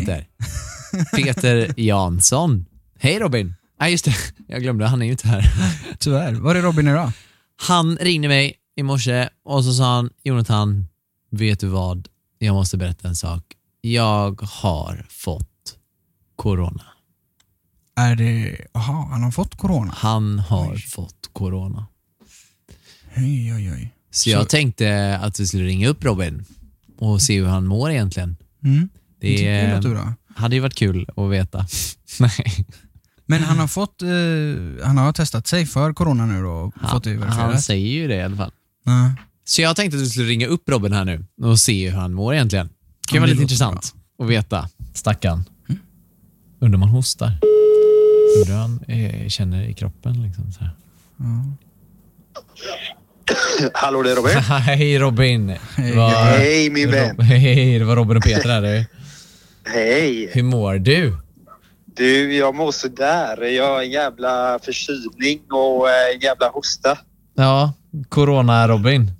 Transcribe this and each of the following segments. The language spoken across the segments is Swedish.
Peter. Peter Jansson. Hej Robin. Nej just det, jag glömde, han är ju inte här. Tyvärr. Var är Robin idag? Han ringde mig i morse och så sa han, Jonathan, vet du vad? Jag måste berätta en sak. Jag har fått corona. Är det... Jaha, han har fått corona? Han har fått corona. Oj, oj, oj. Så jag tänkte att vi skulle ringa upp Robin och se hur han mår egentligen. Mm. Det Det låter bra. hade ju varit kul att veta. Nej. Men han har fått... Eh, han har testat sig för corona nu då och fått det Han, han säger ju det i alla fall. Ja. Så jag tänkte att vi skulle ringa upp Robin här nu och se hur han mår egentligen. Det kan Ja, vara lite intressant att veta. Stackarn. Undrar om han hostar. Undrar hur han eh, känner i kroppen. Liksom, så här. Hallå, det är Robin. Hej Robin! Hej. Min vän. Rob- Hej, det var Robin och Peter här. Hej. Hur mår du? Du, jag mår sådär. Jag har en jävla förkylning och eh, en jävla hosta. Ja, Corona-Robin.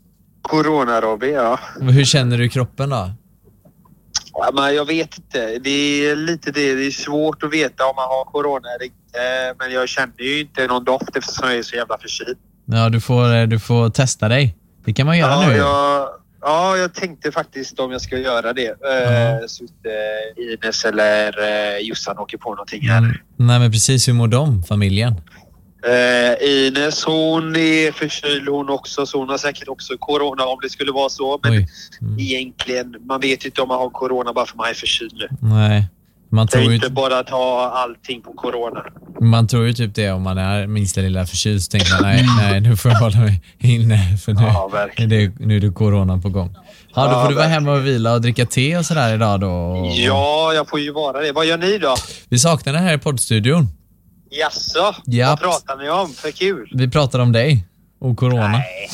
Corona-Robin, ja. Hur känner du i kroppen då? ja. Men jag vet inte. Det är lite det. Det är svårt att veta om man har corona eller inte. Men jag känner ju inte någon doft eftersom jag är så jävla förkyld. Ja, du får, eh, du får testa dig. Det kan man göra Ja, nu. jag, ja, jag tänkte faktiskt om jag ska göra det. Eh, så inte Ines eller eh, Jossan åker på någonting här. Mm. Nej, men precis. Hur mår de, familjen? Eh, Ines hon är förkyld hon också så hon har säkert också corona om det skulle vara så. Men Oj. Mm. egentligen, man vet ju inte om man har corona bara för man är förkyld nu. Nej. Man Det tror, ju, inte bara att ha allting på corona. man tror ju typ det om man är minsta lilla. Så tänker man nej, nej, nu får jag hålla mig inne för nu, Ja, är, det, nu är det corona på gång. Ja, då Ja, får du vara hemma och vila och dricka te och sådär idag då. Ja, jag får ju vara det. Vad gör ni då? Vi saknar det här i poddstudion. Jaså? Japp. Vad pratar ni om? För kul? Vi pratar om dig och corona. Nej.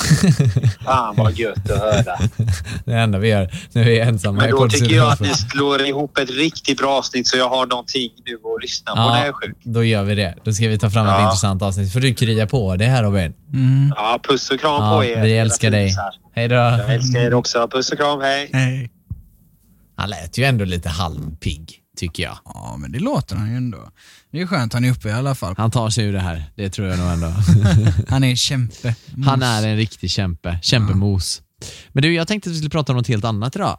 Fan vad gött att höra. Det enda vi gör när vi är ensamma Men då tycker jag att ni slår ihop ett riktigt bra avsnitt så jag har någonting nu att lyssna på när jag är sjuk. då gör vi det. Då ska vi ta fram ett Ja. intressant avsnitt. Får du krya på det här Robin. Mm. Ja, puss och kram Ja, på er. vi älskar dig. Hej då. Jag älskar er också. Puss och kram, hej. Hej. Han lät ju ändå lite halvpigg, tycker jag. Ja, men det låter han ju ändå. Det är skönt han är uppe i alla fall. Han tar sig ur det här, det tror jag nog ändå. Han är kämpe. Han är en riktig kämpe. Kämpemos. Men du, jag tänkte att vi skulle prata om något helt annat idag.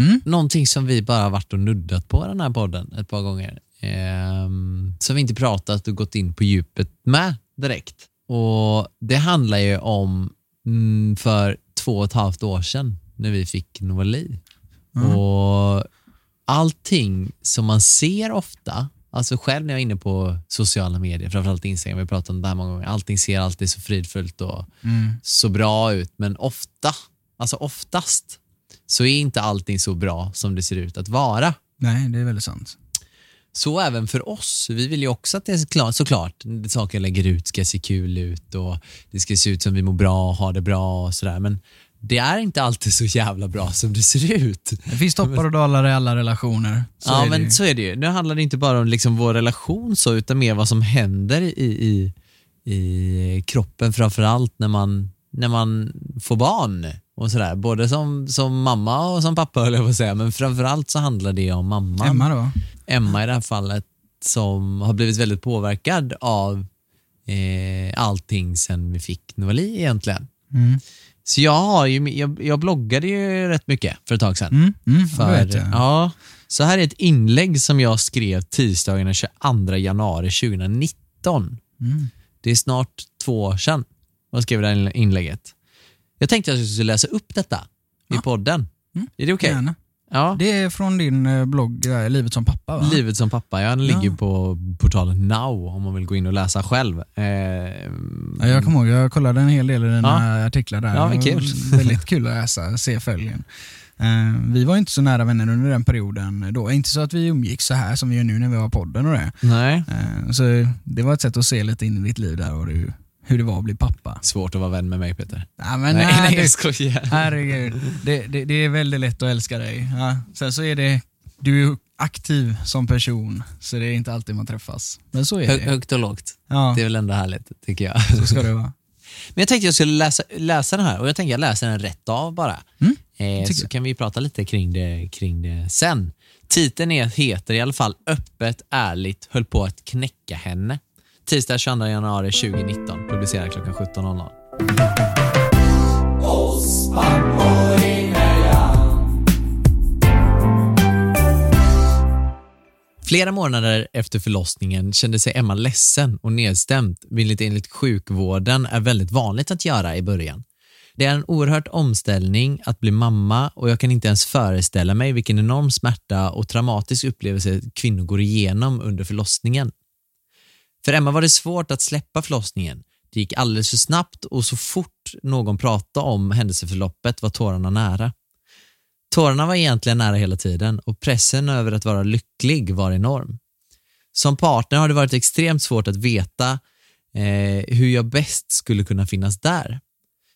Mm. Någonting som vi bara varit och nuddat på den här podden ett par gånger. Ehm, som vi inte pratat och gått in på djupet med direkt. Och Det handlar ju om mm, för två och ett halvt år sedan när vi fick Novali. Och allting som man ser ofta, alltså själv när jag är inne på sociala medier, framförallt Instagram, vi pratat om det här många gånger, allting ser alltid så fridfullt och Mm. så bra ut, men ofta, alltså oftast, så är inte allting så bra som det ser ut att vara. Nej, det är väldigt sant. Så även för oss. Vi vill ju också att det är klart, såklart, saker jag lägger ut ska se kul ut och det ska se ut som vi mår bra och har det bra och sådär. Men det är inte alltid så jävla bra som det ser ut. Det finns toppar och dalar i alla relationer. Så ja, men ju. så är det ju. Nu handlar det inte bara om liksom vår relation så, utan mer vad som händer i, i, i kroppen, framförallt när man, när man får barn. och sådär. Både som, som mamma och som pappa höll jag på att säga, men framförallt så handlar det om mamman. Emma då? Emma i det här fallet, som har blivit väldigt påverkad av eh, allting sen vi fick Novali egentligen. Mm. Så jag, har ju, jag, jag bloggade ju rätt mycket för ett tag sedan. Mm, mm, För, ja, så här är ett inlägg som jag skrev tisdagen den 22 januari 2019. Mm. Det är snart två år sedan jag skrev det här inlägget. Jag tänkte att jag skulle läsa upp detta i podden. Mm, Är det okej? Gärna. Ja, Det är från din eh, blogg, Livet som pappa va? Livet som pappa. Ja, den Ja. ligger på portalen Now om man vill gå in och läsa själv. Eh, Ja, jag kommer ihåg, jag kollade en hel del i dina artiklar där. Ja, kul. Väldigt kul att läsa, se följen. Eh, vi var inte så nära vänner under den perioden då. Inte så att vi umgicks så här som vi gör nu när vi har podden och det. Nej, Eh, så det var ett sätt att se lite in i ditt liv där och hur, hur det var att bli pappa. svårt att vara vän med mig Peter. Ja, men nej, nej, nej, det- jag skojar. Herregud, det, det, det är väldigt lätt att älska dig. Ja. Sen så är det, du är aktiv som person, så det är inte alltid man träffas. Men så är Hö, det. högt och lågt. Ja, Det är väl ändå härligt, tycker jag. så ska det vara. Men jag tänkte jag skulle läsa, läsa den här och jag tänker jag läser den rätt av bara. Mm, eh, så jag. kan vi prata lite kring det, kring det sen. Titeln är, heter i alla fall Öppet, ärligt, höll på att knäcka henne. Tisdag 22 januari 2019, publicerad klockan 17.00. Flera månader efter förlossningen kände sig Emma ledsen och nedstämd, vilket enligt sjukvården är väldigt vanligt att göra i början. Det är en oerhört omställning att bli mamma och jag kan inte ens föreställa mig vilken enorm smärta och traumatisk upplevelse kvinnor går igenom under förlossningen. För Emma var det svårt att släppa förlossningen. Det gick alldeles för snabbt och så fort någon pratade om händelseförloppet var tårarna nära. Tårarna var egentligen nära hela tiden och pressen över att vara lycklig var enorm. Som partner har det varit extremt svårt att veta eh, hur jag bäst skulle kunna finnas där.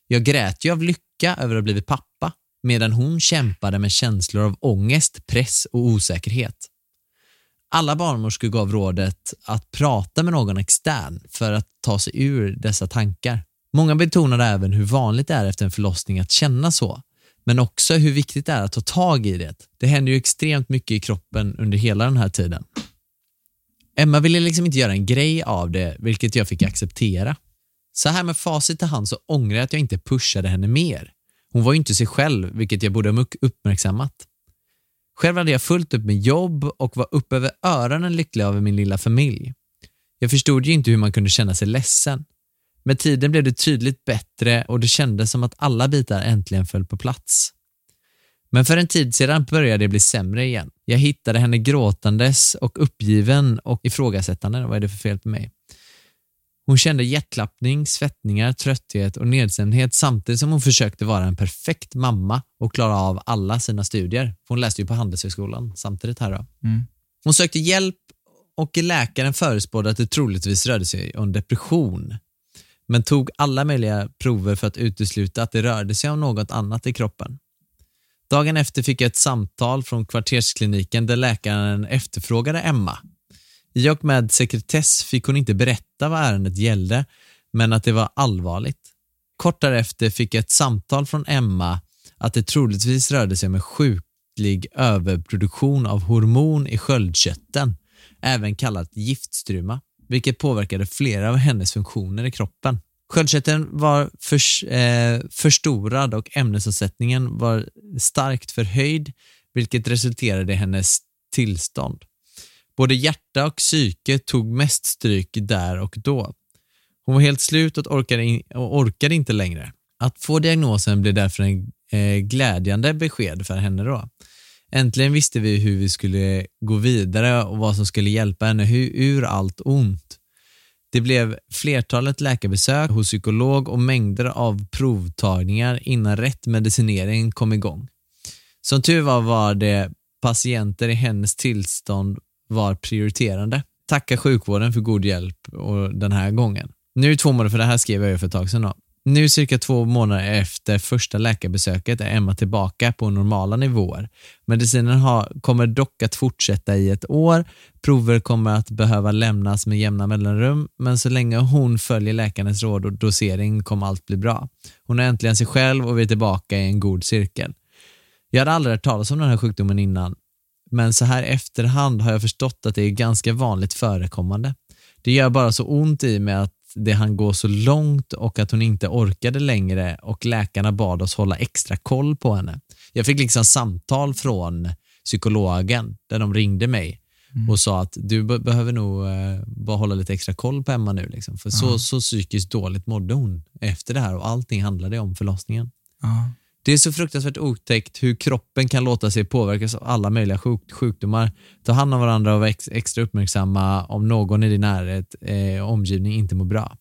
Jag grät ju av lycka över att ha blivit pappa medan hon kämpade med känslor av ångest, press och osäkerhet. Alla barnmorskor gav rådet att prata med någon extern för att ta sig ur dessa tankar. Många betonade även hur vanligt det är efter en förlossning att känna så, men också hur viktigt det är att ta tag i det. Det händer ju extremt mycket i kroppen under hela den här tiden. Emma ville liksom inte göra en grej av det, vilket jag fick acceptera. Så här med facit i hand så ångrar jag att jag inte pushade henne mer. Hon var ju inte sig själv, vilket jag borde ha uppmärksammat. Själv hade jag fullt upp med jobb och var upp över öronen lycklig över min lilla familj. Jag förstod ju inte hur man kunde känna sig ledsen. Med tiden blev det tydligt bättre och det kändes som att alla bitar äntligen föll på plats. Men för en tid sedan började det bli sämre igen. Jag hittade henne gråtandes och uppgiven och ifrågasättande. Vad är det för fel på mig? Hon kände hjärtklappning, svettningar, trötthet och nedstämdhet samtidigt som hon försökte vara en perfekt mamma och klara av alla sina studier. Hon läste ju på Handelshögskolan samtidigt här då. Mm. Hon sökte hjälp och läkaren förespådde att det troligtvis rörde sig om depression men tog alla möjliga prover för att utesluta att det rörde sig om något annat i kroppen. Dagen efter fick jag ett samtal från kvarterskliniken där läkaren efterfrågade Emma. I och med sekretess fick hon inte berätta vad ärendet gällde, men att det var allvarligt. Kort därefter fick jag ett samtal från Emma att det troligtvis rörde sig om en sjuklig överproduktion av hormon i sköldkörteln, även kallat giftstruma, vilket påverkade flera av hennes funktioner i kroppen. Sköldkörteln var förs, eh, förstorad och ämnesomsättningen var starkt förhöjd, vilket resulterade i hennes tillstånd. Både hjärta och psyke tog mest stryk där och då. Hon var helt slut och orkade, in, och orkade inte längre. Att få diagnosen blev därför en eh, glädjande besked för henne. då. Äntligen visste vi hur vi skulle gå vidare och vad som skulle hjälpa henne ur allt ont. Det blev flertalet läkarbesök hos psykolog och mängder av provtagningar innan rätt medicinering kom igång. Som tur var var det patienter i hennes tillstånd var prioriterande. Tacka sjukvården för god hjälp och den här gången. Nu är två månader, för det här skrev jag ju för ett tag sedan. Då. Nu cirka två månader efter första läkarbesöket är Emma tillbaka på normala nivåer. Medicinen har, kommer dock att fortsätta i ett år. Prover kommer att behöva lämnas med jämna mellanrum, men så länge hon följer läkarens råd och dosering kommer allt bli bra. Hon är äntligen sig själv och vi är tillbaka i en god cirkel. Jag hade aldrig hört talas om den här sjukdomen innan, men så här efterhand har jag förstått att det är ganska vanligt förekommande. Det gör bara så ont i mig att det han gå så långt och att hon inte orkade längre och läkarna bad oss hålla extra koll på henne. Jag fick liksom samtal från psykologen där de ringde mig och sa att du be- behöver nog eh, bara hålla lite extra koll på Emma nu. Liksom. För så, så psykiskt dåligt mådde hon efter det här och allting handlade om förlossningen. Ja. Det är så fruktansvärt otäckt hur kroppen kan låta sig påverkas av alla möjliga sjuk sjukdomar. Ta hand om varandra och var ex extra uppmärksamma om någon i din närhet eh, och omgivning inte mår bra.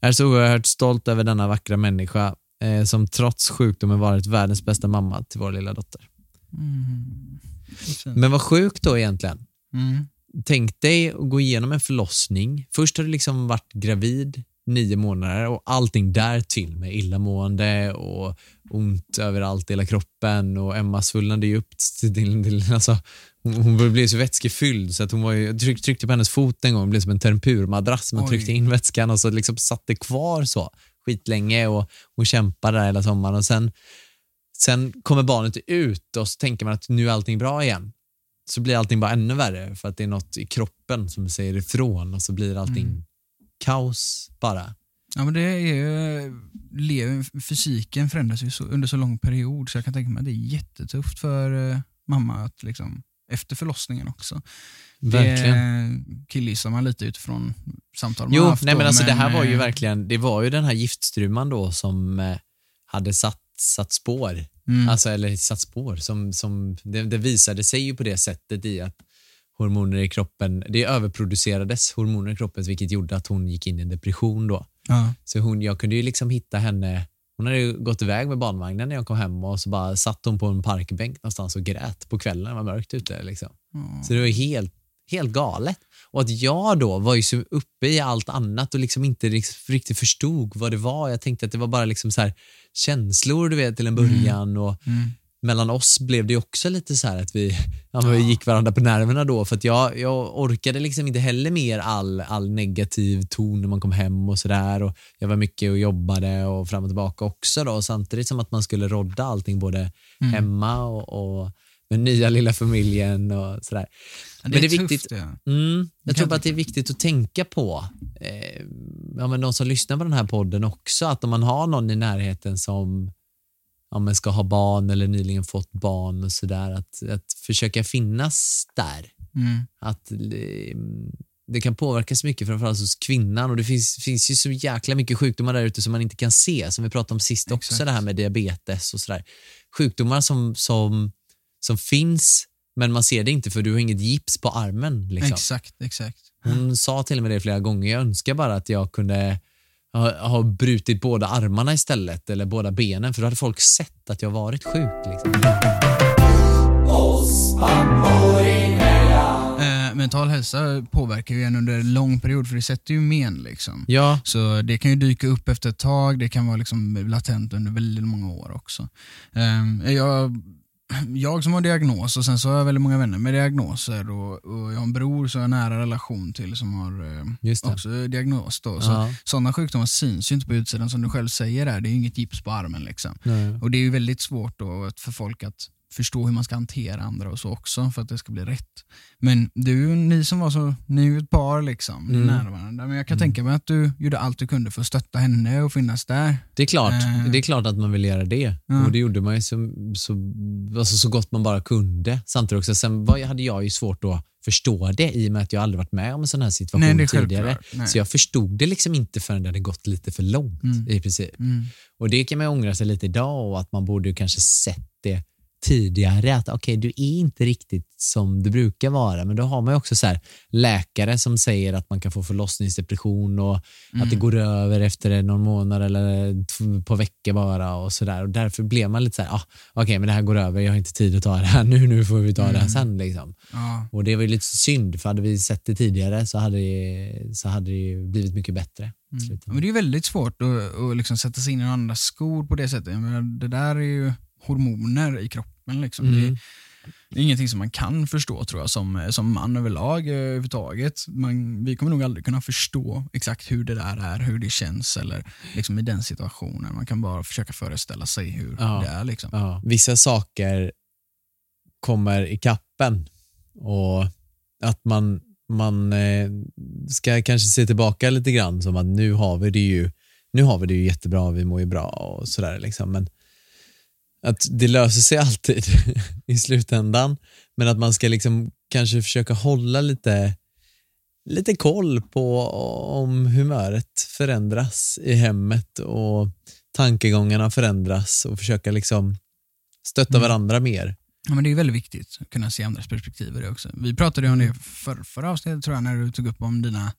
Jag är så oerhört stolt över denna vackra människa eh, som trots sjukdomen varit världens bästa mamma till vår lilla dotter. Mm. Men vad sjukt då egentligen. Mm. Tänk dig att gå igenom en förlossning. Först har du liksom varit gravid nio månader och allting där till med illamående och ont överallt i hela kroppen och Emma svullnade ju upp till, till, till alltså, hon, hon blev så vätskefylld så att hon var ju, tryck, tryckte på hennes fot en gång, det blev som en tempurmadrass. Man Oj. tryckte in vätskan och så liksom satt det kvar så skitlänge och hon kämpade där hela sommaren och sen, sen kommer barnet ut och så tänker man att nu är allting bra igen. Så blir allting bara ännu värre för att det är något i kroppen som säger ifrån och så blir allting Mm. Kaos bara. Ja, men det är ju, fysiken förändras ju så, under så lång period så jag kan tänka mig att det är jättetufft för eh, mamma att liksom, efter förlossningen också. Verkligen. Det killgissar man lite utifrån samtal man Jo, haft nej då, men alltså det här var ju eh, verkligen, det var ju den här giftstruman då som eh, hade satt, satt spår. Mm, Alltså, eller satt spår. Som, som, det, det visade sig ju på det sättet i att hormoner i kroppen, det överproducerades hormoner i kroppen vilket gjorde att hon gick in i en depression då. ja, Så hon, jag kunde ju liksom hitta henne, hon hade ju gått iväg med barnvagnen när jag kom hem och så bara satt hon på en parkbänk någonstans och grät på kvällen när det var mörkt ute. Liksom. ja. Så det var helt, helt galet. Och att jag då var ju så uppe i allt annat och liksom inte riktigt förstod vad det var. Jag tänkte att det var bara liksom så här känslor du vet till en början och Mm. Mellan oss blev det också lite så att vi, ja, vi gick varandra på nerverna då för att jag, jag orkade liksom inte heller mer all, all negativ ton när man kom hem och sådär och jag var mycket och jobbade och fram och tillbaka också då samtidigt som att man skulle rodda allting både Mm. hemma och, och med nya lilla familjen och sådär. Ja, Men det är tufft, viktigt, ja. Mm, jag tror bara att det är viktigt att tänka på, eh, ja, men de som lyssnar på den här podden också, att om man har någon i närheten som ja, men ska ha barn eller nyligen fått barn och sådär, att, att försöka finnas där. Mm. Att eh, det kan påverkas mycket, framförallt hos kvinnan och det finns, finns ju så jäkla mycket sjukdomar där ute som man inte kan se, som vi pratade om sist också, Exakt. det här med diabetes och sådär. Sjukdomar som, som, som finns, men man ser det inte för du har inget gips på armen. Liksom. Exakt, exakt. Hon sa till och med det flera gånger. Jag önskar bara att jag kunde ha, ha brutit båda armarna istället eller båda benen för då hade folk sett att jag varit sjuk. Liksom. Eh, mental hälsa påverkar ju en under en lång period för det sätter ju men. Liksom. Ja, Så det kan ju dyka upp efter ett tag, det kan vara liksom latent under väldigt många år också. Ehm, jag, jag som har diagnos och sen så har jag väldigt många vänner med diagnoser och, och jag har en bror som jag har nära relation till som har eh, också diagnos. Då. Så, Ja. Sådana sjukdomar syns ju inte på utsidan som du själv säger, där. det är ju inget gips på armen. Liksom. Nej. Och Det är ju väldigt svårt då för folk att förstå hur man ska hantera andra och så också för att det ska bli rätt. Men du, ni som var så, ni är ju ett par liksom, Mm. nära varandra. Men jag kan tänka mig att du gjorde allt du kunde för att stötta henne och finnas där. Det är klart, Eh. det är klart att man vill göra det. Ja. Och det gjorde man ju så, så, alltså så gott man bara kunde. Samtidigt också, sen var, hade jag ju svårt att förstå det i och med att jag aldrig varit med om en sån här situation Nej, tidigare. Nej. Så jag förstod det liksom inte förrän det hade gått lite för långt Mm. i princip. Mm. Och det kan man ju ångra sig lite idag och att man borde ju kanske sett det tidigare att okej, du är inte riktigt som du brukar vara, men då har man ju också så här läkare som säger att man kan få förlossningsdepression och att det går över efter någon månad eller på veckor bara och sådär och därför blev man lite så här, ah, okej, men det här går över, jag har inte tid att ta det här nu, nu får vi ta det här sen liksom. Ja. Och det var ju lite synd, för hade vi sett det tidigare så hade det, så hade det blivit mycket bättre. Mm. Men det är ju väldigt svårt att, att liksom sätta sig in i andras skor på det sättet. Menar, det där är ju hormoner i kroppen. Liksom. Det, Mm. är, det är ingenting som man kan förstå tror jag som, som man överlag eh, överhuvudtaget. Man, vi kommer nog aldrig kunna förstå exakt hur det där är, hur det känns eller liksom i den situationen. Man kan bara försöka föreställa sig hur Ja. det är. Liksom. Ja. Vissa saker kommer i kappen och att man, man eh, ska kanske se tillbaka lite grann som att nu har vi det ju, nu har vi det ju jättebra, vi mår ju bra och sådär liksom. Men att det löser sig alltid i slutändan. Men att man ska liksom kanske försöka hålla lite, lite koll på om humöret förändras i hemmet och tankegångarna förändras och försöka liksom stötta Mm. varandra mer. Ja, men det är väldigt viktigt att kunna se andras perspektiv i det också. Vi pratade om det för, förra avsnittet tror jag, när du tog upp om dina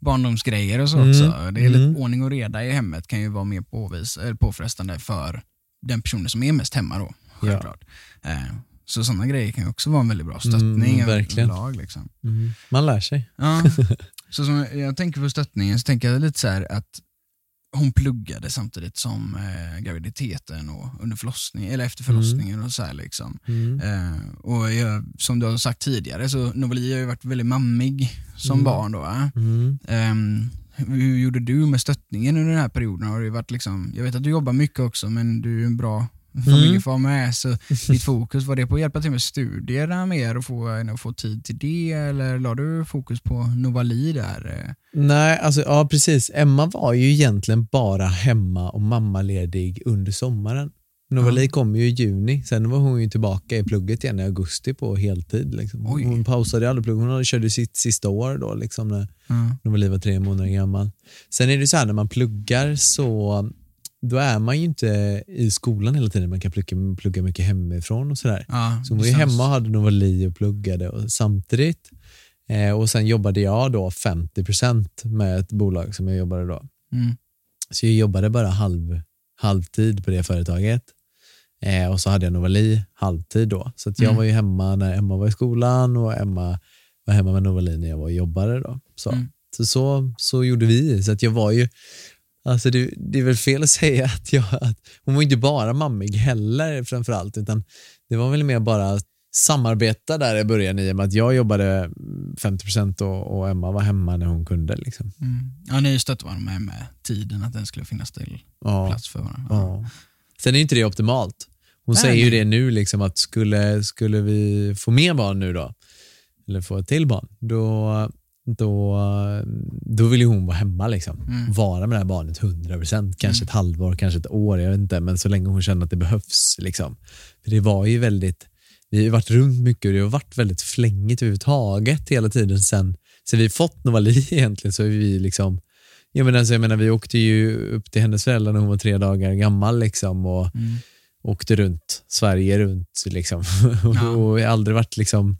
barndomsgrejer och så Mm. också. Det är lite Mm. ordning och reda i hemmet kan ju vara mer påvis, eller påfrestande för den personen som är mest hemma då, självklart. Eh, så sådana grejer kan ju också vara en väldigt bra stöttning Mm, verkligen. överlag. Liksom. Man lär sig. Ja. så som jag tänker på stöttningen så tänker jag lite så här att hon pluggade samtidigt som eh, graviditeten och under förlossning, eller efter förlossningen och så liksom. Mm. Eh, och jag, som du har sagt tidigare så Novali har ju varit väldigt mammig som Mm. barn då. va? Mm. Hur gjorde du med stöttningen under den här perioden? Har det varit liksom, jag vet att du jobbar mycket också men du är en bra familjefar med så ditt fokus, var det på att hjälpa till med studierna mer och få, att få tid till det eller la du fokus på Novali där? eh? Nej, alltså ja precis. Emma var ju egentligen bara hemma och mammaledig under sommaren. Novali kom ju i juni, sen var hon ju tillbaka i plugget igen i augusti på heltid. Liksom. Hon pausade aldrig plugget, hon körde sitt sista år då, liksom, när Ja. Novali var tre månader gammal. Sen är det så här när man pluggar så då är man ju inte i skolan hela tiden, man kan plugga, plugga mycket hemifrån och sådär. Ja, Så hon var ju hemma och hade Novali och pluggade och samtidigt. Eh, och sen jobbade jag då 50% med ett bolag som jag jobbade då. Mm. Så jag jobbade bara halv, halvtid på det företaget. Eh, och så hade jag Novali halvtid då. Så att jag Mm. var ju hemma när Emma var i skolan och Emma var hemma med Novali när jag var och jobbade. Då. Så, Mm. så, så, så gjorde vi. Så att jag var ju, alltså det, det är väl fel att säga att, jag, att hon var inte bara mammig heller framförallt, utan det var väl mer bara samarbeta där i början i och med att jag jobbade 50% och, och Emma var hemma när hon kunde. Liksom. Mm. Ja, ni stötte varandra med, med tiden, att den skulle finnas till Ja. plats för varandra. Ja. Sen är inte det optimalt. Hon Nej, säger ju det nu, liksom att skulle, skulle vi få mer barn nu då, eller få ett till barn, då, då, då vill ju hon vara hemma. Liksom. Mm. Vara med det här barnet 100%, kanske ett halvår, kanske ett år, jag vet inte, men så länge hon känner att det behövs. Liksom. För det var ju väldigt, vi har varit runt mycket och det har varit väldigt flängigt överhuvudtaget hela tiden sen, sen vi fått Novali egentligen så är vi liksom jag menar, alltså, jag menar, vi åkte ju upp till hennes föräldrar när hon var tre dagar gammal liksom, och Mm. Åkte runt Sverige runt. Liksom. Ja. och aldrig varit liksom,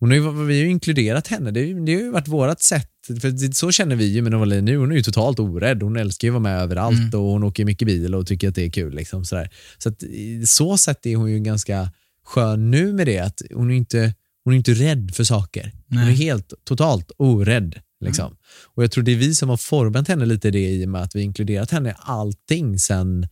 hon har ju, vi har ju inkluderat henne. Det, det har ju varit vårt sätt. För det- så känner vi ju med Novali nu. Hon är ju totalt orädd. Hon älskar ju att vara med överallt Mm. och hon åker mycket bil och tycker att det är kul. Liksom, sådär. Så att, så sätt är hon ju ganska skön nu med det. Att hon, är inte, hon är inte rädd för saker. Hon är Nej. helt totalt orädd. Liksom. Och Jag tror det är vi som har format henne lite i det i och med att vi inkluderat henne i allting sen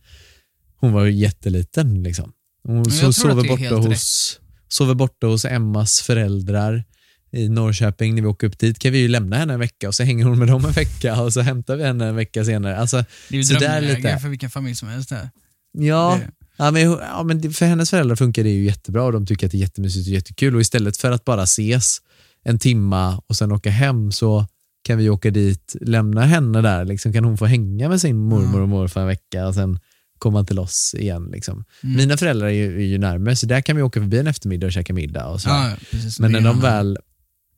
hon var jätteliten. Liksom. Hon jag så, sover, borta hos, sover borta hos Emmas föräldrar i Norrköping. När vi åker upp dit kan vi ju lämna henne en vecka och så hänger hon med dem en vecka och så hämtar vi henne en vecka senare. Alltså, Det är ju drömläge för vilken familj som helst. Här. Ja, Det- ja, men, ja, men för hennes föräldrar funkar det ju jättebra och de tycker att det är jättemysigt och jättekul. Och istället för att bara ses en timma och sen åka hem så kan vi åka dit, lämna henne där. Liksom, kan hon få hänga med sin mormor och morfar en vecka och sen komma till oss igen. Liksom. Mm. Mina föräldrar är ju, är ju närmare så där kan vi åka förbi en eftermiddag och käka middag. Och så. Ja, precis. Men när är de väl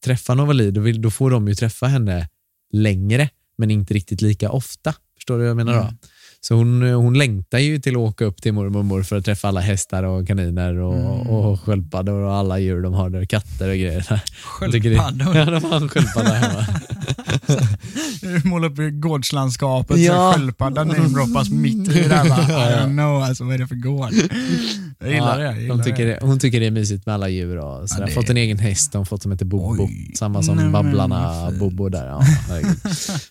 träffar Novali, då, vill, då får de ju träffa henne längre, men inte riktigt lika ofta. Förstår du vad jag menar då? Mm. Så hon, hon längtar ju till att åka upp till mormor och morfar för att träffa alla hästar och kaniner och, Mm. och sköldpaddor och alla djur de har där, katter och grejer. Sköldpaddor. Ja, de har en sköldpadda hemma. Måla upp gårdslandskapet Ja. sköldpaddan namedroppas mitt i det där. Bara, I don't know, alltså, vad är det för gård? Jag gillar det. Jag gillar de tycker det. Hon tycker det är mysigt med alla djur och sådär. Ja, Fått en egen häst, de har fått som heter Bobo. Oj. Samma som Nej, Babblarna. Bobo där. Ja,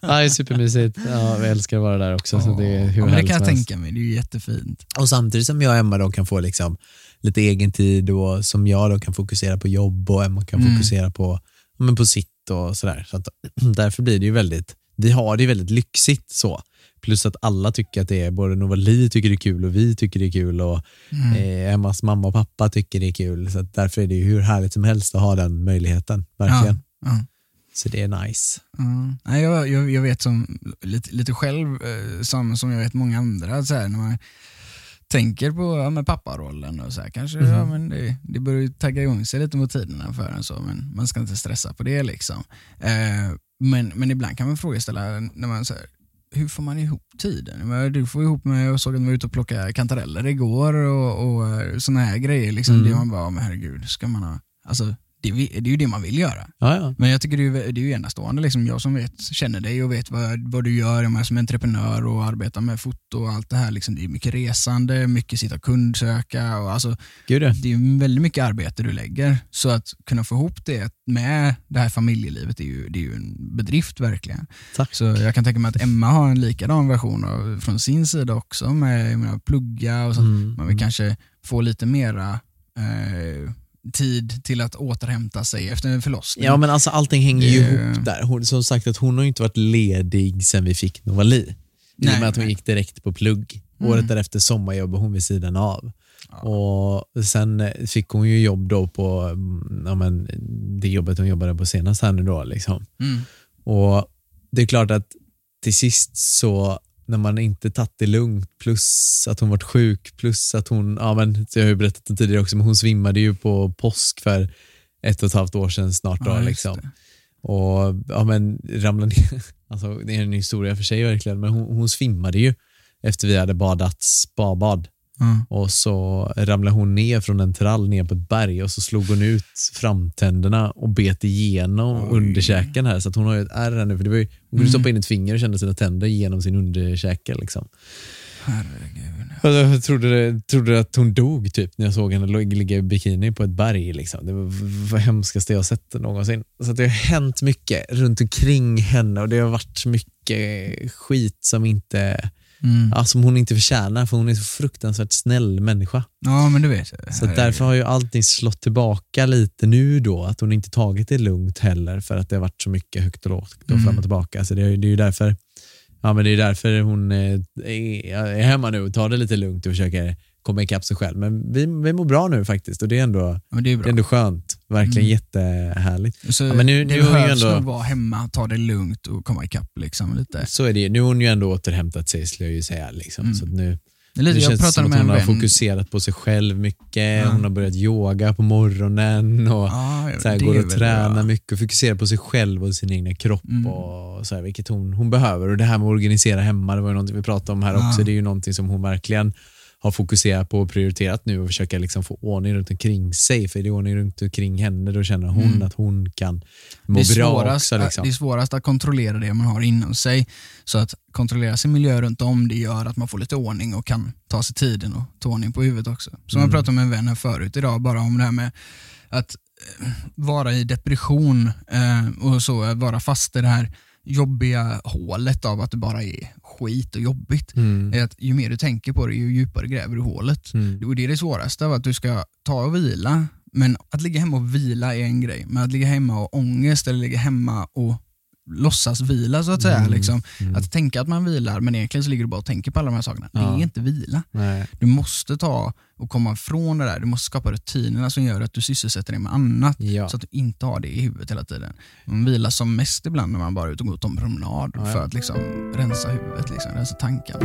ja, det är supermysigt. Ja, vi älskar att vara där också. Så det är hur ja, men det kan jag tänka mig, det är jättefint. Och samtidigt som jag och Emma då kan få liksom lite egen tid och som jag då kan fokusera på jobb och Emma kan Mm. fokusera på, ja, men på sitt och sådär. Så att, därför blir det ju väldigt, vi har det ju väldigt lyxigt så. Plus att alla tycker att det är, både Novali tycker det är kul och vi tycker det är kul och Mm. eh, Emmas mamma och pappa tycker det är kul. Så därför är det ju hur härligt som helst att ha den möjligheten. Verkligen. Ja, ja. Så det är nice. Ja. Jag, jag, jag vet som, lite, lite själv, eh, som, som jag vet många andra, så här, när man tänker på ja, med papparollen och så här, kanske Mhm. ja, men det, det börjar ju tagga igång sig lite mot tiderna för en så, men man ska inte stressa på det. liksom. Eh, men, men ibland kan man fråga ställa när man här, hur får man ihop tiden? Du får ihop med, jag såg att du var ute och plockade kantareller igår och, och såna här grejer. Liksom. Mm. Det man bara, men herregud, ska man ha... Alltså, det, det är ju det man vill göra. Ja, ja. Men jag tycker det är, det är ju enastående. Liksom. Jag som vet, känner dig och vet vad, vad du gör, jag är som entreprenör och arbetar med foto och allt det här. Liksom. Det är mycket resande, mycket sitta och kundsöka. Och alltså, Gud ja. det är väldigt mycket arbete du lägger. Så att kunna få ihop det med det här familjelivet är ju, det är ju en bedrift verkligen. Tack. Så jag kan tänka mig att Emma har en likadan version av, från sin sida också med jag menar, plugga och så. Mm. Man vill kanske få lite mera eh, tid till att återhämta sig efter en förlossning. Ja men alltså allting hänger ju Det- ihop där. Hon, som sagt att hon har ju inte varit ledig sen vi fick Novali. I och med att hon nej. gick direkt på plugg. Mm. Året därefter sommarjobbade hon vid sidan av. Ja. Och Sen fick hon ju jobb då på mm, ja, men, det jobbet hon jobbade på senast här nu då. Liksom. Mm. Och Det är klart att till sist så när man inte tagit det lugnt plus att hon varit sjuk plus att hon, ja men jag har ju berättat det tidigare också, men hon svimmade ju på påsk för ett och ett halvt år sedan snart. Då, Ja, liksom. det. Och ja, men ramlade ner. Alltså, det är en historia för sig verkligen, men hon, hon svimmade ju efter vi hade badat spabad. Ja. Och så ramlade hon ner från en trall ner på ett berg och så slog hon ut framtänderna och bet igenom Oj. underkäken här. Så att hon har ju ett ärr här nu. För det var ju, hon kunde Mm. stoppa in ett finger och kände sina tänder genom sin underkäke. Liksom. Herregud. Jag trodde, det- trodde att hon dog typ när jag såg henne ligga i bikini på ett berg. Liksom. Det var det hemskaste jag sett någonsin. Så det har hänt mycket runt omkring henne och det har varit mycket skit som, inte, Mm. ja, som hon inte förtjänar för hon är så fruktansvärt snäll människa. Ja, men du vet. Så därför har ju allting slått tillbaka lite nu då, att hon inte tagit det lugnt heller för att det har varit så mycket högt och lågt och Mm. fram och tillbaka. Så det, är- det är ju därför Ja, men det är därför hon eh, är, är hemma nu och tar det lite lugnt och försöker komma ikapp sig själv. Men vi, vi mår bra nu faktiskt och det är ändå, det är det är ändå skönt. Verkligen Mm. jättehärligt. Så Ja, men nu- det nu behövs ändå- nog vara hemma, ta det lugnt och komma ikapp liksom, lite. Så är det ju. Nu har hon ju ändå återhämtat sig skulle jag ju säga. Liksom. Mm. Så nu, Det lite, jag känns det som att hon har fokuserat på sig själv mycket. Ja. Hon har börjat yoga på morgonen. och Ja, så här, det går och tränar mycket och fokuserar på sig själv och sin egna kropp, Mm. och så här, vilket hon, hon behöver. Och Det här med att organisera hemma, det var ju någonting vi pratade om här Ja. också. Det är ju någonting som hon verkligen har fokuserat på och prioriterat nu och försöka liksom få ordning runt omkring sig. För är det ordning runt omkring henne, då känner hon Mm. att hon kan Det må är, bra svårast, också. Liksom. det är svårast att kontrollera det man har inom sig. Så att kontrollera sin miljö runt om det gör att man får lite ordning och kan ta sig tiden och ta ordning på huvudet också. Som Mm. jag pratade med en vän här förut idag, bara om det här med att eh, vara i depression eh, och så, att vara fast i det här jobbiga hålet av att det bara är skit och jobbigt. Mm. Är att ju mer du tänker på det, ju djupare gräver du hålet. Mm. Och det är det svåraste, av att du ska ta och vila. Men att ligga hemma och vila är en grej. Men att ligga hemma och ångest eller ligga hemma och låtsas vila så att säga. Mm. Liksom. Mm. Att tänka att man vilar men egentligen så ligger du bara och tänker på alla de här sakerna. Det Ja. är inte vila. Nej. Du måste ta och komma ifrån det där. Du måste skapa rutinerna som gör att du sysselsätter dig med annat. Ja. Så att du inte har det i huvudet hela tiden. Man vilar som mest ibland när man bara är ute och går ut en promenad ja. för att liksom rensa huvudet, liksom, rensa tankarna.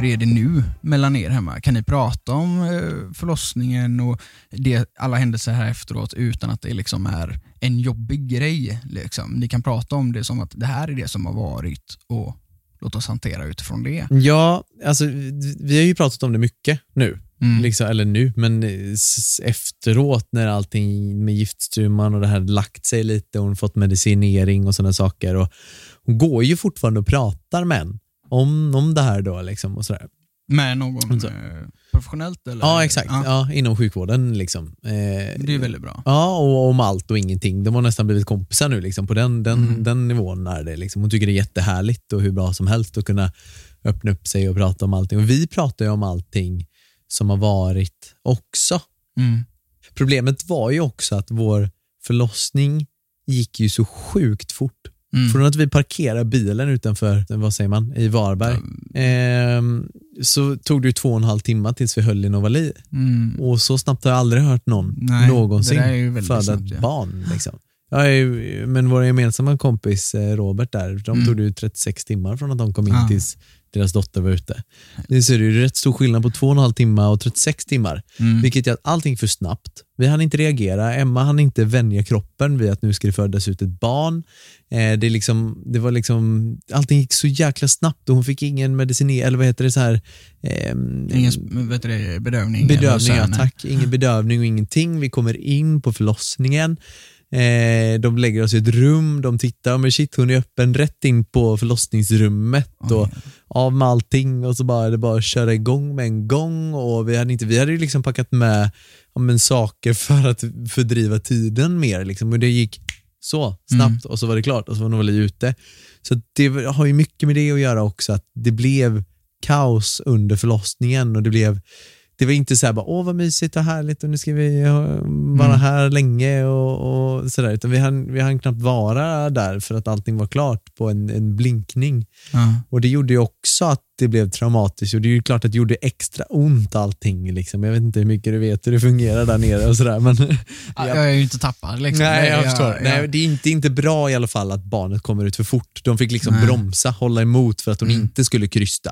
Hur är det nu mellan er hemma? Kan ni prata om eh, förlossningen och det, alla händelser här efteråt utan att det liksom är en jobbig grej? Liksom? Ni kan prata om det som att det här är det som har varit och låt oss hantera utifrån det. Ja, alltså, vi har ju pratat om det mycket nu. Mm. Liksom, eller nu, men eh, efteråt när allting med giftstrumman och det här lagt sig lite och hon fått medicinering och sådana saker. Och hon går ju fortfarande och pratar med en om, om det här då. Liksom, och sådär. Med någon Så. eh, professionellt? Eller? Ja, exakt. Ja, Ja. inom sjukvården. Liksom. Eh, Det är väldigt bra. Ja, och om allt och ingenting. De har nästan blivit kompisar nu. Liksom. På den, den, Mm. den nivån är det. Liksom. Hon tycker det är jättehärligt och hur bra som helst att kunna öppna upp sig och prata om allting. Och vi pratar ju om allting som har varit också. Mm. Problemet var ju också att vår förlossning gick ju så sjukt fort. Mm. Från att vi parkerade bilen utanför, vad säger man, i Varberg, ehm, så tog det ju två och en halv timme tills vi höll i Novali. Mm. Och så snabbt har jag aldrig hört någon Nej, någonsin föda snabbt, ett ja. barn. Liksom. Ju, men vår gemensamma kompis eh, Robert där, de Mm. tog det ju 36 timmar från att de kom in Ja. tills deras dotter var ute. Det ser ju rätt stor skillnad på två och en halv timme och 36 timmar. Mm. Vilket gör att allting för snabbt. Vi hann inte reagera. Emma hann inte vänja kroppen vid att nu ska det födas ut ett barn. Eh, det, är liksom, det var liksom, allting gick så jäkla snabbt och hon fick ingen medicin, eller vad heter det så här, ehm, Ingen vet det, bedövning? Bedövning, ja tack. Ingen bedövning och ingenting. Vi kommer in på förlossningen. Eh, de lägger oss i ett rum, de tittar, men shit hon är öppen rätt in på förlossningsrummet och av med allting och så bara det bara att köra igång med en gång och vi hade, inte, vi hade ju liksom packat med ja, men, saker för att fördriva tiden mer liksom, och det gick så snabbt och så var det klart och så var Novali ute. Så det har ju mycket med det att göra också, att det blev kaos under förlossningen och det blev det var inte så här bara, åh vad mysigt och härligt och nu ska vi vara här länge och, och sådär, utan vi hann, vi hann knappt vara där för att allting var klart på en, en blinkning. Ja. Och det gjorde ju också att det blev traumatiskt och det är ju klart att det gjorde extra ont allting. Liksom. Jag vet inte hur mycket du vet hur det fungerar där nere och sådär. Men Ja, Jag är ju inte tappad liksom. Nej, jag Det- förstår. ja, Nej, det är inte, inte bra i alla fall att barnet kommer ut för fort. De fick liksom Nej. bromsa, hålla emot för att hon Mm. inte skulle krysta.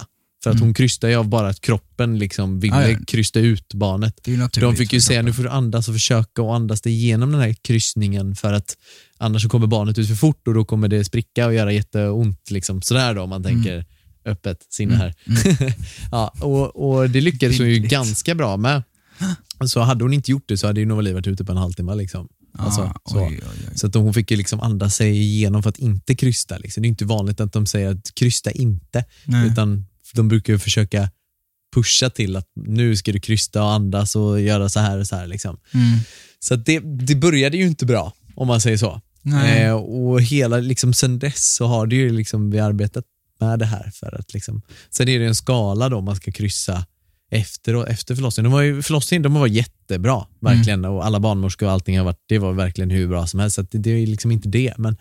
För att hon krystade ju av bara att kroppen liksom ville Ja, ja. krysta ut barnet. De fick ju säga nu får du andas och försöka och andas dig igenom den här kryssningen för att annars så kommer barnet ut för fort och då kommer det spricka och göra jätteont. Liksom. Sådär då om man tänker öppet sinne här. ja, och, och det lyckades hon ju ganska bra med. Så hade hon inte gjort det så hade ju Novali varit ute på en halvtimme. Liksom. Alltså, Ja, så. oj, oj, oj. Så att hon fick ju liksom andas sig igenom för att inte krysta. Liksom. Det är inte vanligt att de säger att krysta inte, Nej. utan de brukar ju försöka pusha till att nu ska du krysta och andas och göra så här och så här. Liksom. Mm. Så det, det började ju inte bra, om man säger så. Eh, och hela, liksom, sen dess så har det ju liksom, vi arbetat med det här. För att, liksom, sen är det en skala då man ska kryssa efter, efter förlossningen. De var ju, förlossningen de var jättebra, verkligen. Och alla barnmorskor och allting har varit, det var verkligen hur bra som helst. Så det, det är liksom inte det. Men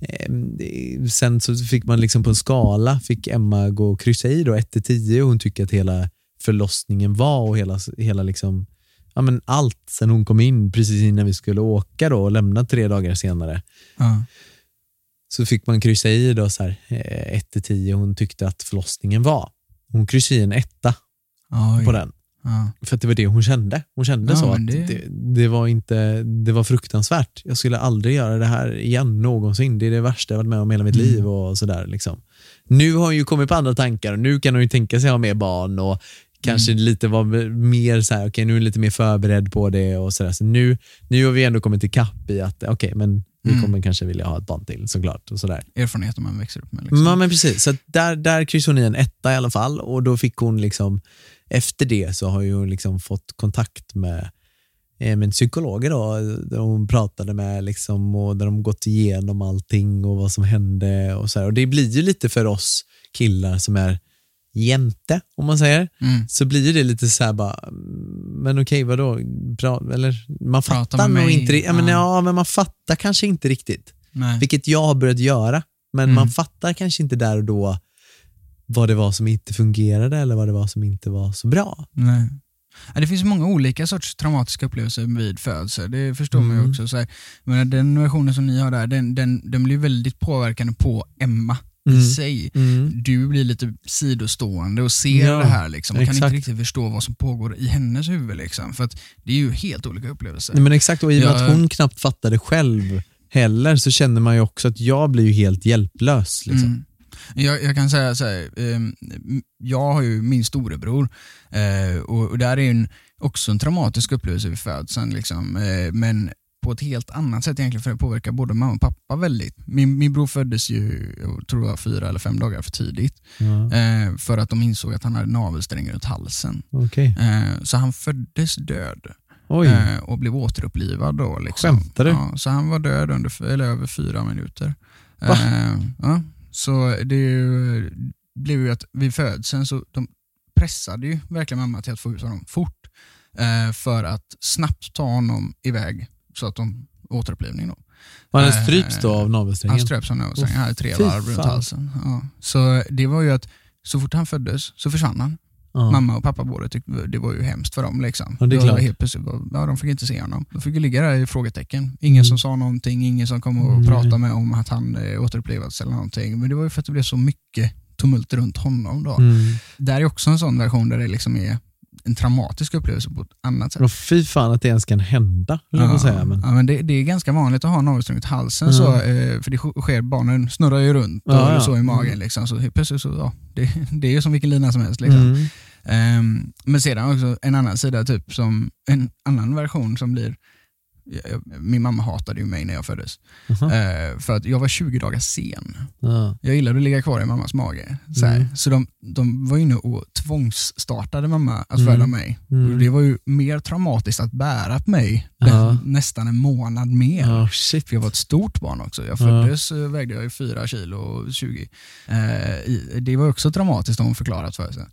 eh, det, sen så fick man liksom på en skala, fick Emma gå och kryssa i då 1 till 10 och hon tycker att hela förlossningen var och hela, hela liksom, ja, men allt sen hon kom in precis innan vi skulle åka då och lämna tre dagar senare Ja. så fick man kryssa i då så här, 1 till 10 hon tyckte att förlossningen var. Hon kryssade i en etta Oj. på den. Ja. För att det var det hon kände. Hon kände Ja, så att det- det... Det, var inte, det var fruktansvärt. Jag skulle aldrig göra det här igen någonsin. Det är det värsta jag varit med om hela mitt Mm. liv. och sådär liksom. Nu har hon ju kommit på andra tankar och nu kan hon ju tänka sig ha mer barn och kanske Mm. lite vara mer så här, okej nu är lite mer förberedd på det och sådär. Så nu, nu har vi ändå kommit ikapp i att okej, men vi Mm. kommer kanske vilja ha ett barn till såklart. Och sådär. Erfarenheter man växer upp med. Liksom. Ja, men precis. Så där, där kryssade hon i en etta i alla fall och då fick hon liksom, efter det så har hon liksom fått kontakt med, eh, med psykologer då, där hon pratade med liksom, och där de gått igenom allting och vad som hände och så här. Och det blir ju lite för oss killar som är jämte, om man säger, Mm. så blir det lite så här bara, mm, men okej vadå, bra, eller man Prata fattar nog inte, ja, men, ja, men man fattar kanske inte riktigt. Nej. Vilket jag har börjat göra. Men Mm. man fattar kanske inte där och då vad det var som inte fungerade eller vad det var som inte var så bra. Nej. Ja, det finns många olika sorts traumatiska upplevelser vid födsel, det förstår man ju Mm. också. Så här, men den versionen som ni har där, den, den, den blir väldigt påverkande på Emma Mm. i sig. Mm. Du blir lite sidostående och ser Ja, det här liksom, och kan exakt. inte riktigt förstå vad som pågår i hennes huvud. Liksom, för att det är ju helt olika upplevelser. Nej, men exakt, och i och med att hon knappt fattade själv heller så känner man ju också att jag blir ju helt hjälplös. Liksom. Jag, jag kan säga så här, ehm, jag har ju min storebror eh, och, och där är en, också en traumatisk upplevelse vid födseln. Liksom, eh, men på ett helt annat sätt egentligen för det påverkar både mamma och pappa väldigt. Min, min bror föddes ju, jag tror var fyra eller fem dagar för tidigt. Ja, Eh, för att de insåg att han hade navelsträngar runt halsen. Okej. Eh, så han föddes död. Eh, och blev återupplivad då. Liksom. Skämtar du? Ja, så han var död under, eller över fyra minuter. Va? Eh, ja, så det ju, blev ju att vid födseln så de pressade ju verkligen mamma till att få ut honom fort eh, för att snabbt ta honom iväg så att de återupplivning. Då. Var han eh, stryps då av Han navelsträngen? ströps av navelsträngen, han hade tre varv runt halsen. Ja. Så det var ju att så fort han föddes så försvann han. Ja. Mamma och pappa båda tyckte det var ju hemskt för dem. Liksom. Ja, det är klart. Helt plötsligt, ja, de fick inte se honom. De fick ligga där i frågetecken. Ingen som sa någonting, ingen som kom och Mm. pratade med om att han eh, återupplevats eller någonting. Men det var ju för att det blev så mycket tumult runt honom. Då. Mm. Där är också en sån version där det liksom är en traumatisk upplevelse på ett annat sätt. Och fy fan att det ens kan hända, på att säga. Men, ja, men det, det är ganska vanligt att ha navelsträngen runt halsen, Ja. så, eh, för det sker, barnen snurrar ju runt och Ja, ja. så i magen. Liksom, så helt plötsligt så, ja, det, det är ju som vilken lina som helst. Liksom. mm. Ehm, men sedan också en annan sida, typ som en annan version som blir min mamma hatade ju mig när jag föddes. Aha. Eh, för att jag var 20 dagar sen. Ja. Jag gillade att ligga kvar i mammas mage. Så. Mm. så de, de var inne och tvångsstartade mamma att Mm. föda mig. Mm. Och det var ju mer traumatiskt att bära på mig Ja. nästan en månad mer. För jag var ett stort barn också. Jag Ja. föddes eh, vägde jag ju 4 kilo och 20. Eh, det var också traumatiskt har hon förklarat för sig.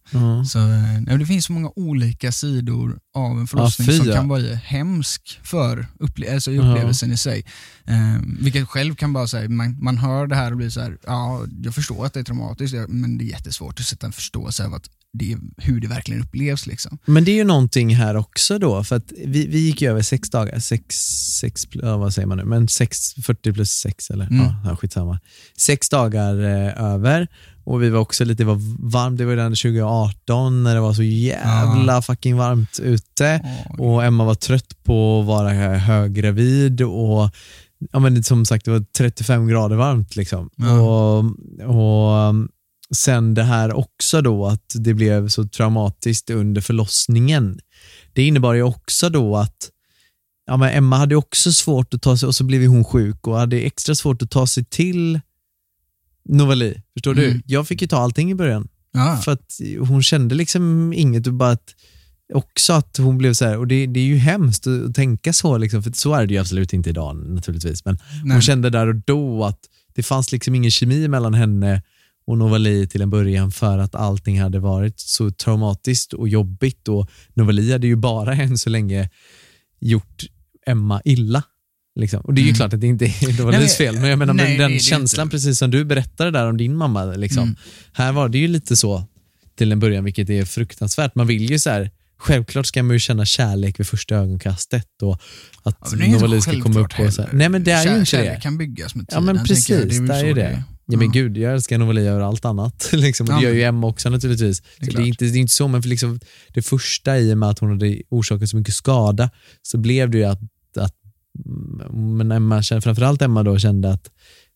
Så, eh, nej, det finns så många olika sidor av en förlossning som kan vara hemsk för upple- alltså i Ja. upplevelsen i sig. Eh, vilket själv kan bara säga, man, man hör det här och blir så här, ja jag förstår att det är traumatiskt men det är jättesvårt att sätta en förståelse av att det hur det verkligen upplevs. Liksom. Men det är ju någonting här också då, för att vi, vi gick ju över sex dagar, sex, sex ja, vad säger man nu, men sex, 40 plus sex eller Mm. ja, skitsamma. Sex dagar eh, över och vi var också lite, det var varmt, det var redan 2018 när det var så jävla fucking varmt ute och Emma var trött på att vara höggravid och ja, men som sagt det var 35 grader varmt. Liksom. Ja. Och, och Sen det här också då att det blev så traumatiskt under förlossningen. Det innebar ju också då att ja, men Emma hade också svårt att ta sig, och så blev hon sjuk och hade extra svårt att ta sig till Novali. Förstår du? Mm. Jag fick ju ta allting i början. Ja. För att hon kände liksom inget och bara att också att hon blev så här, och det, det är ju hemskt att, att tänka så, liksom, för så är det ju absolut inte idag naturligtvis, men Nej. hon kände där och då att det fanns liksom ingen kemi mellan henne och Novali till en början för att allting hade varit så traumatiskt och jobbigt och Novali hade ju bara än så länge gjort Emma illa. Liksom. Och det är ju Mm. klart att det inte är Nej, Novalis men- fel, men jag menar nej, men är den det känslan, precis som du berättade där om din mamma, liksom. Mm. här var det ju lite så till en början, vilket är fruktansvärt. Man vill ju så här, självklart ska man ju känna kärlek vid första ögonkastet och att Ja, men det är inte Novali så ska komma upp och så här. Nej men det är Kär- ju inte kärlek det. kan byggas med Ja tiden. men tänker precis, jag. det är ju det. Ja, men gud, jag älskar Novali över allt annat. liksom. och Ja, det gör ju Emma också naturligtvis. Det är Det är, inte, det är inte så, men för liksom, det första i och med att hon hade orsakat så mycket skada så blev det ju att, att mm, men Emma, framförallt Emma då kände att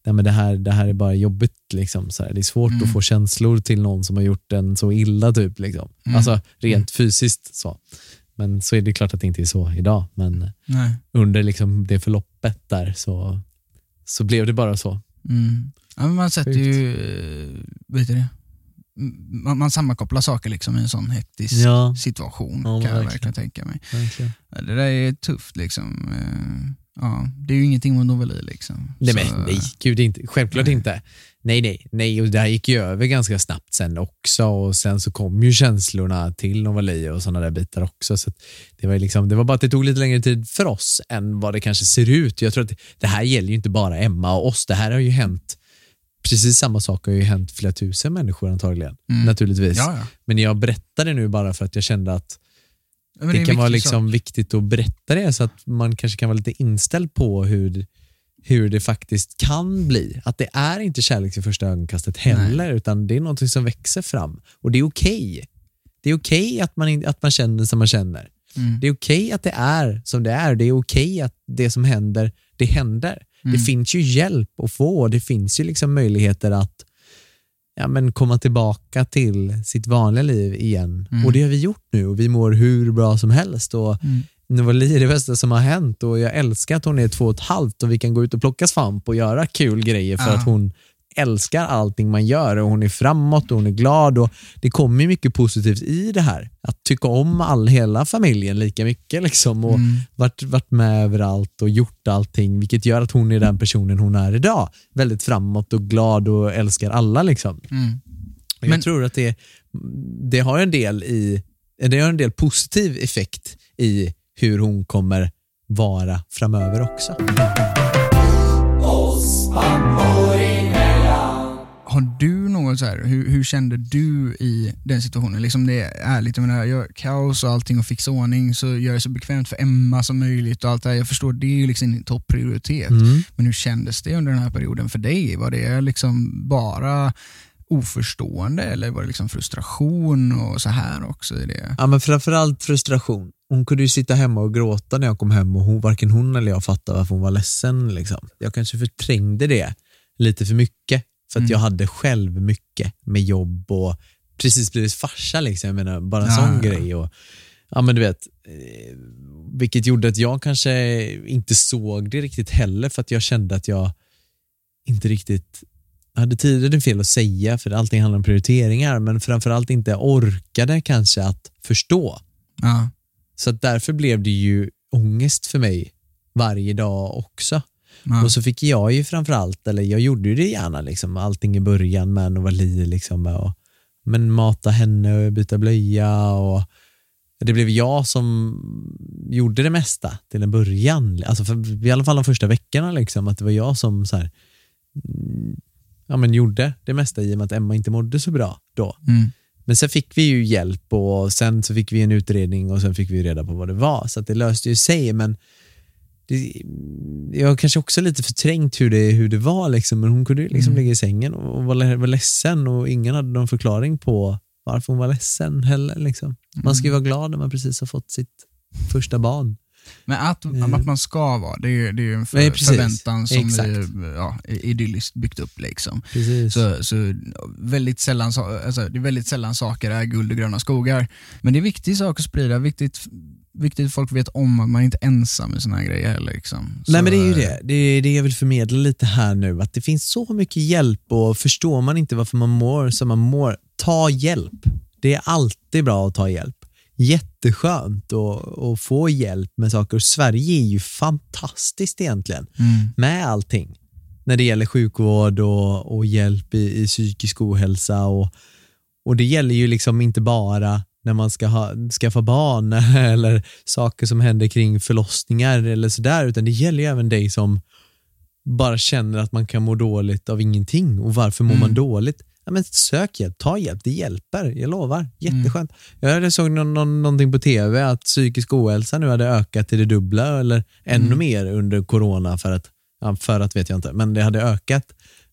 nej, men det, här, det här är bara jobbigt. Liksom, så här. Det är svårt Mm. att få känslor till någon som har gjort en så illa. Typ, liksom. Mm. Alltså rent fysiskt. så. Men så är det klart att det inte är så idag. Men Nej. under liksom det förloppet där så, så blev det bara så. Ja, men man sätter Sjukt. ju, eh, vet du det? Man, man sammankopplar saker liksom i en sån hektisk Ja. situation Ja, men kan jag verkligen. verkligen tänka mig. Verkligen. Ja, Det där är tufft liksom. Eh, Ja, det är ju ingenting mot Novali liksom. Nej, Så- men, nej, gud inte. Självklart inte. Nej, nej, nej. Och det här gick ju över ganska snabbt sen också och sen så kom ju känslorna till Novali och sådana där bitar också. Så att det, var ju liksom, det var bara att det tog lite längre tid för oss än vad det kanske ser ut. Jag tror att det här gäller ju inte bara Emma och oss. Det här har ju hänt, precis samma sak har ju hänt flera tusen människor antagligen. Mm. Naturligtvis. Ja, ja. Men jag berättar det nu bara för att jag kände att Ja, det, en kan vara liksom sak. viktigt att berätta det så att man kanske kan vara lite inställd på hur, hur det faktiskt kan bli. Att det är inte kärlek vid första ögonkastet heller, utan det är något som växer fram. Och det är okej. Det är okej att, man, att man känner som man känner. Mm. Det är okej att det är som det är. Det är okej att det som händer, det händer. Det Mm. finns ju hjälp att få. Det finns ju liksom möjligheter att ja, men komma tillbaka till sitt vanliga liv igen. Mm. Och det har vi gjort nu och vi mår hur bra som helst. Och Mm. Novali är det bästa som har hänt och jag älskar att hon är två och ett halvt och vi kan gå ut och plocka svamp och göra kul grejer för Ja. att hon älskar allting man gör och hon är framåt och hon är glad och det kommer mycket positivt i det här. Att tycka om all, hela familjen lika mycket liksom och Mm. varit, varit med överallt och gjort allting vilket gör att hon är den personen hon är idag. Väldigt framåt och glad och älskar alla liksom. Mm. Och jag Men- tror att det, det har en del i det har en del positiv effekt i hur hon kommer vara framöver också. Så här, hur, hur kände du i den situationen? Liksom det är ärligt, jag menar, jag, kaos och allting och fixa ordning så gör det så bekvämt för Emma som möjligt och allt det här. Jag förstår, det är ju liksom din topprioritet. Mm. Men hur kändes det under den här perioden för dig? Var det liksom bara oförstående eller var det liksom frustration och så här också i det? Ja, men framförallt frustration. Hon kunde ju sitta hemma och gråta när jag kom hem och hon, varken hon eller jag fattade varför hon var ledsen. Liksom. Jag kanske förträngde det lite för mycket för att Mm. jag hade själv mycket med jobb och precis blivit farsa. Liksom. Jag menar, bara en Ja, sån ja. grej. Och, ja, men du vet, eh, vilket gjorde att jag kanske inte såg det riktigt heller för att jag kände att jag inte riktigt hade tiden fel att säga för allting handlar om prioriteringar men framförallt inte orkade kanske att förstå. Ja. Så att därför blev det ju ångest för mig varje dag också. Ja. Och så fick jag ju framförallt, eller jag gjorde ju det gärna, liksom, allting i början med Novali, liksom, och, men mata henne och byta blöja och det blev jag som gjorde det mesta till en början. Alltså för, I alla fall de första veckorna, liksom, att det var jag som så här, mm, ja, men gjorde det mesta i och med att Emma inte mådde så bra då. Mm. Men sen fick vi ju hjälp och sen så fick vi en utredning och sen fick vi reda på vad det var. Så att det löste ju sig men det, jag har kanske också lite förträngt hur det, hur det var liksom, men hon kunde liksom Mm. ligga i sängen och var, le- var ledsen och ingen hade någon förklaring på varför hon var ledsen heller. Liksom. Man ska ju vara glad när man precis har fått sitt första barn. Men att, Mm. att man ska vara, det är det är en för, Nej, förväntan som Exakt. vi ja, idylliskt byggt upp. Liksom. Precis. Så, så väldigt sällan, alltså, det är väldigt sällan saker är guld och gröna skogar. Men det är viktig sak att sprida, viktigt, viktigt att folk vet om att man inte är ensam med såna här grejer heller. Liksom. Så, Nej men det är ju det. Det är det jag vill förmedla lite här nu. Att det finns så mycket hjälp och förstår man inte varför man mår som man mår, ta hjälp. Det är alltid bra att ta hjälp. Jätteskönt att, få hjälp med saker. Och Sverige är ju fantastiskt egentligen Mm. med allting. När det gäller sjukvård och, och hjälp i, i psykisk ohälsa. Och, och det gäller ju liksom inte bara när man ska ha, skaffa barn eller saker som händer kring förlossningar eller sådär, utan det gäller ju även dig som bara känner att man kan må dåligt av ingenting. Och varför mår man Mm. dåligt? Ja, men sök hjälp, ta hjälp, det hjälper, jag lovar. Jätteskönt. Jag hörde- såg någon, någon, någonting på tv att psykisk ohälsa nu hade ökat till det dubbla eller ännu Mm. mer under corona för att, ja, för att vet jag inte, men det hade ökat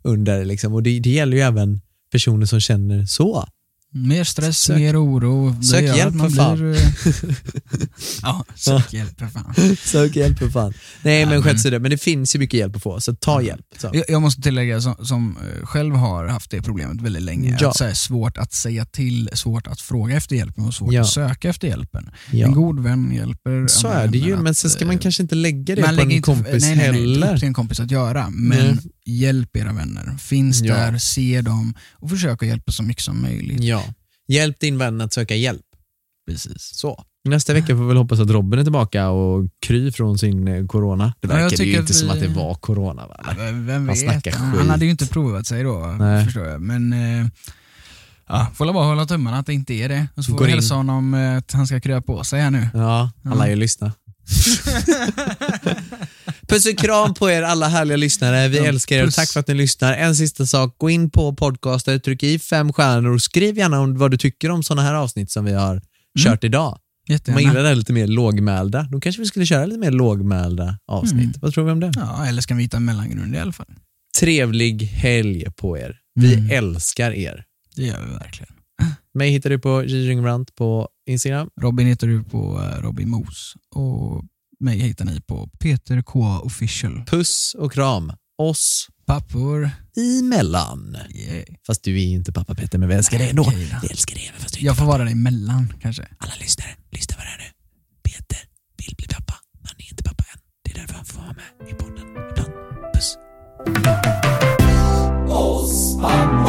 under liksom, och det, det gäller ju även personer som känner så. Mer stress, Sök- mer oro. Sök att hjälp, för fan. blir, eh, ja, sök hjälp för fan. Sök hjälp för fan. Nej Ja, men så det, men det finns ju mycket hjälp att få, så ta hjälp. Så. Jag, jag måste tillägga, som, som eh, själv har haft det problemet väldigt länge, Ja. att så här, svårt att säga till, svårt att fråga efter hjälpen och svårt Ja. att söka efter hjälpen. En god vän hjälper Så är det ju, vänner men att, sen ska man eh, kanske inte lägga det på en inte- kompis nej, nej, nej, det är heller. till en kompis att göra, men Nej. Hjälp era vänner. Finns Ja. där, se dem och försök att hjälpa så mycket som möjligt. Ja. Hjälp din vän att söka hjälp. Precis. Så. Nästa vecka får vi väl hoppas att Robin är tillbaka och kry från sin eh, corona. Det Ja, verkade ju tycker inte att som vi- att det var corona. Va? Ja, vem Han vet? Han, han hade ju inte provat sig då, Nej. förstår jag. Men eh, ja, får bara hålla tummarna att det inte är det. Och så får Går vi in. hälsa honom eh, att han ska krya på sig här nu. Ja, alla ju lyssna. Puss och kram på er alla härliga lyssnare. Vi Ja, älskar er och tack för att ni lyssnar. En sista sak, gå in på podcaster, tryck i fem stjärnor och skriv gärna om vad du tycker om sådana här avsnitt som vi har kört idag. Om man Jättegärna. gillar det här lite mer lågmälda, då kanske vi skulle köra lite mer lågmälda avsnitt. Mm. Vad tror vi om det? Ja, eller ska vi hitta en mellangrund i alla fall? Trevlig helg på er. Vi Mm. älskar er. Det gör vi verkligen. Mig hittar du på Ringbrandt på Instagram. Robin hittar du på eh, Robin Mos och mig hittar ni på Peter K. Official. Puss och kram. Oss. Pappor. Emellan. Yeah. Fast du är inte pappa Peter, men vi älskar dig ändå. Okay, vi älskar dig även fast du Jag får vara där emellan kanske. Alla lyssnare, lyssna på det här nu. Peter vill bli pappa, men han är inte pappa än. Det är därför han får vara med i podden ibland. Puss. Oss, pappa.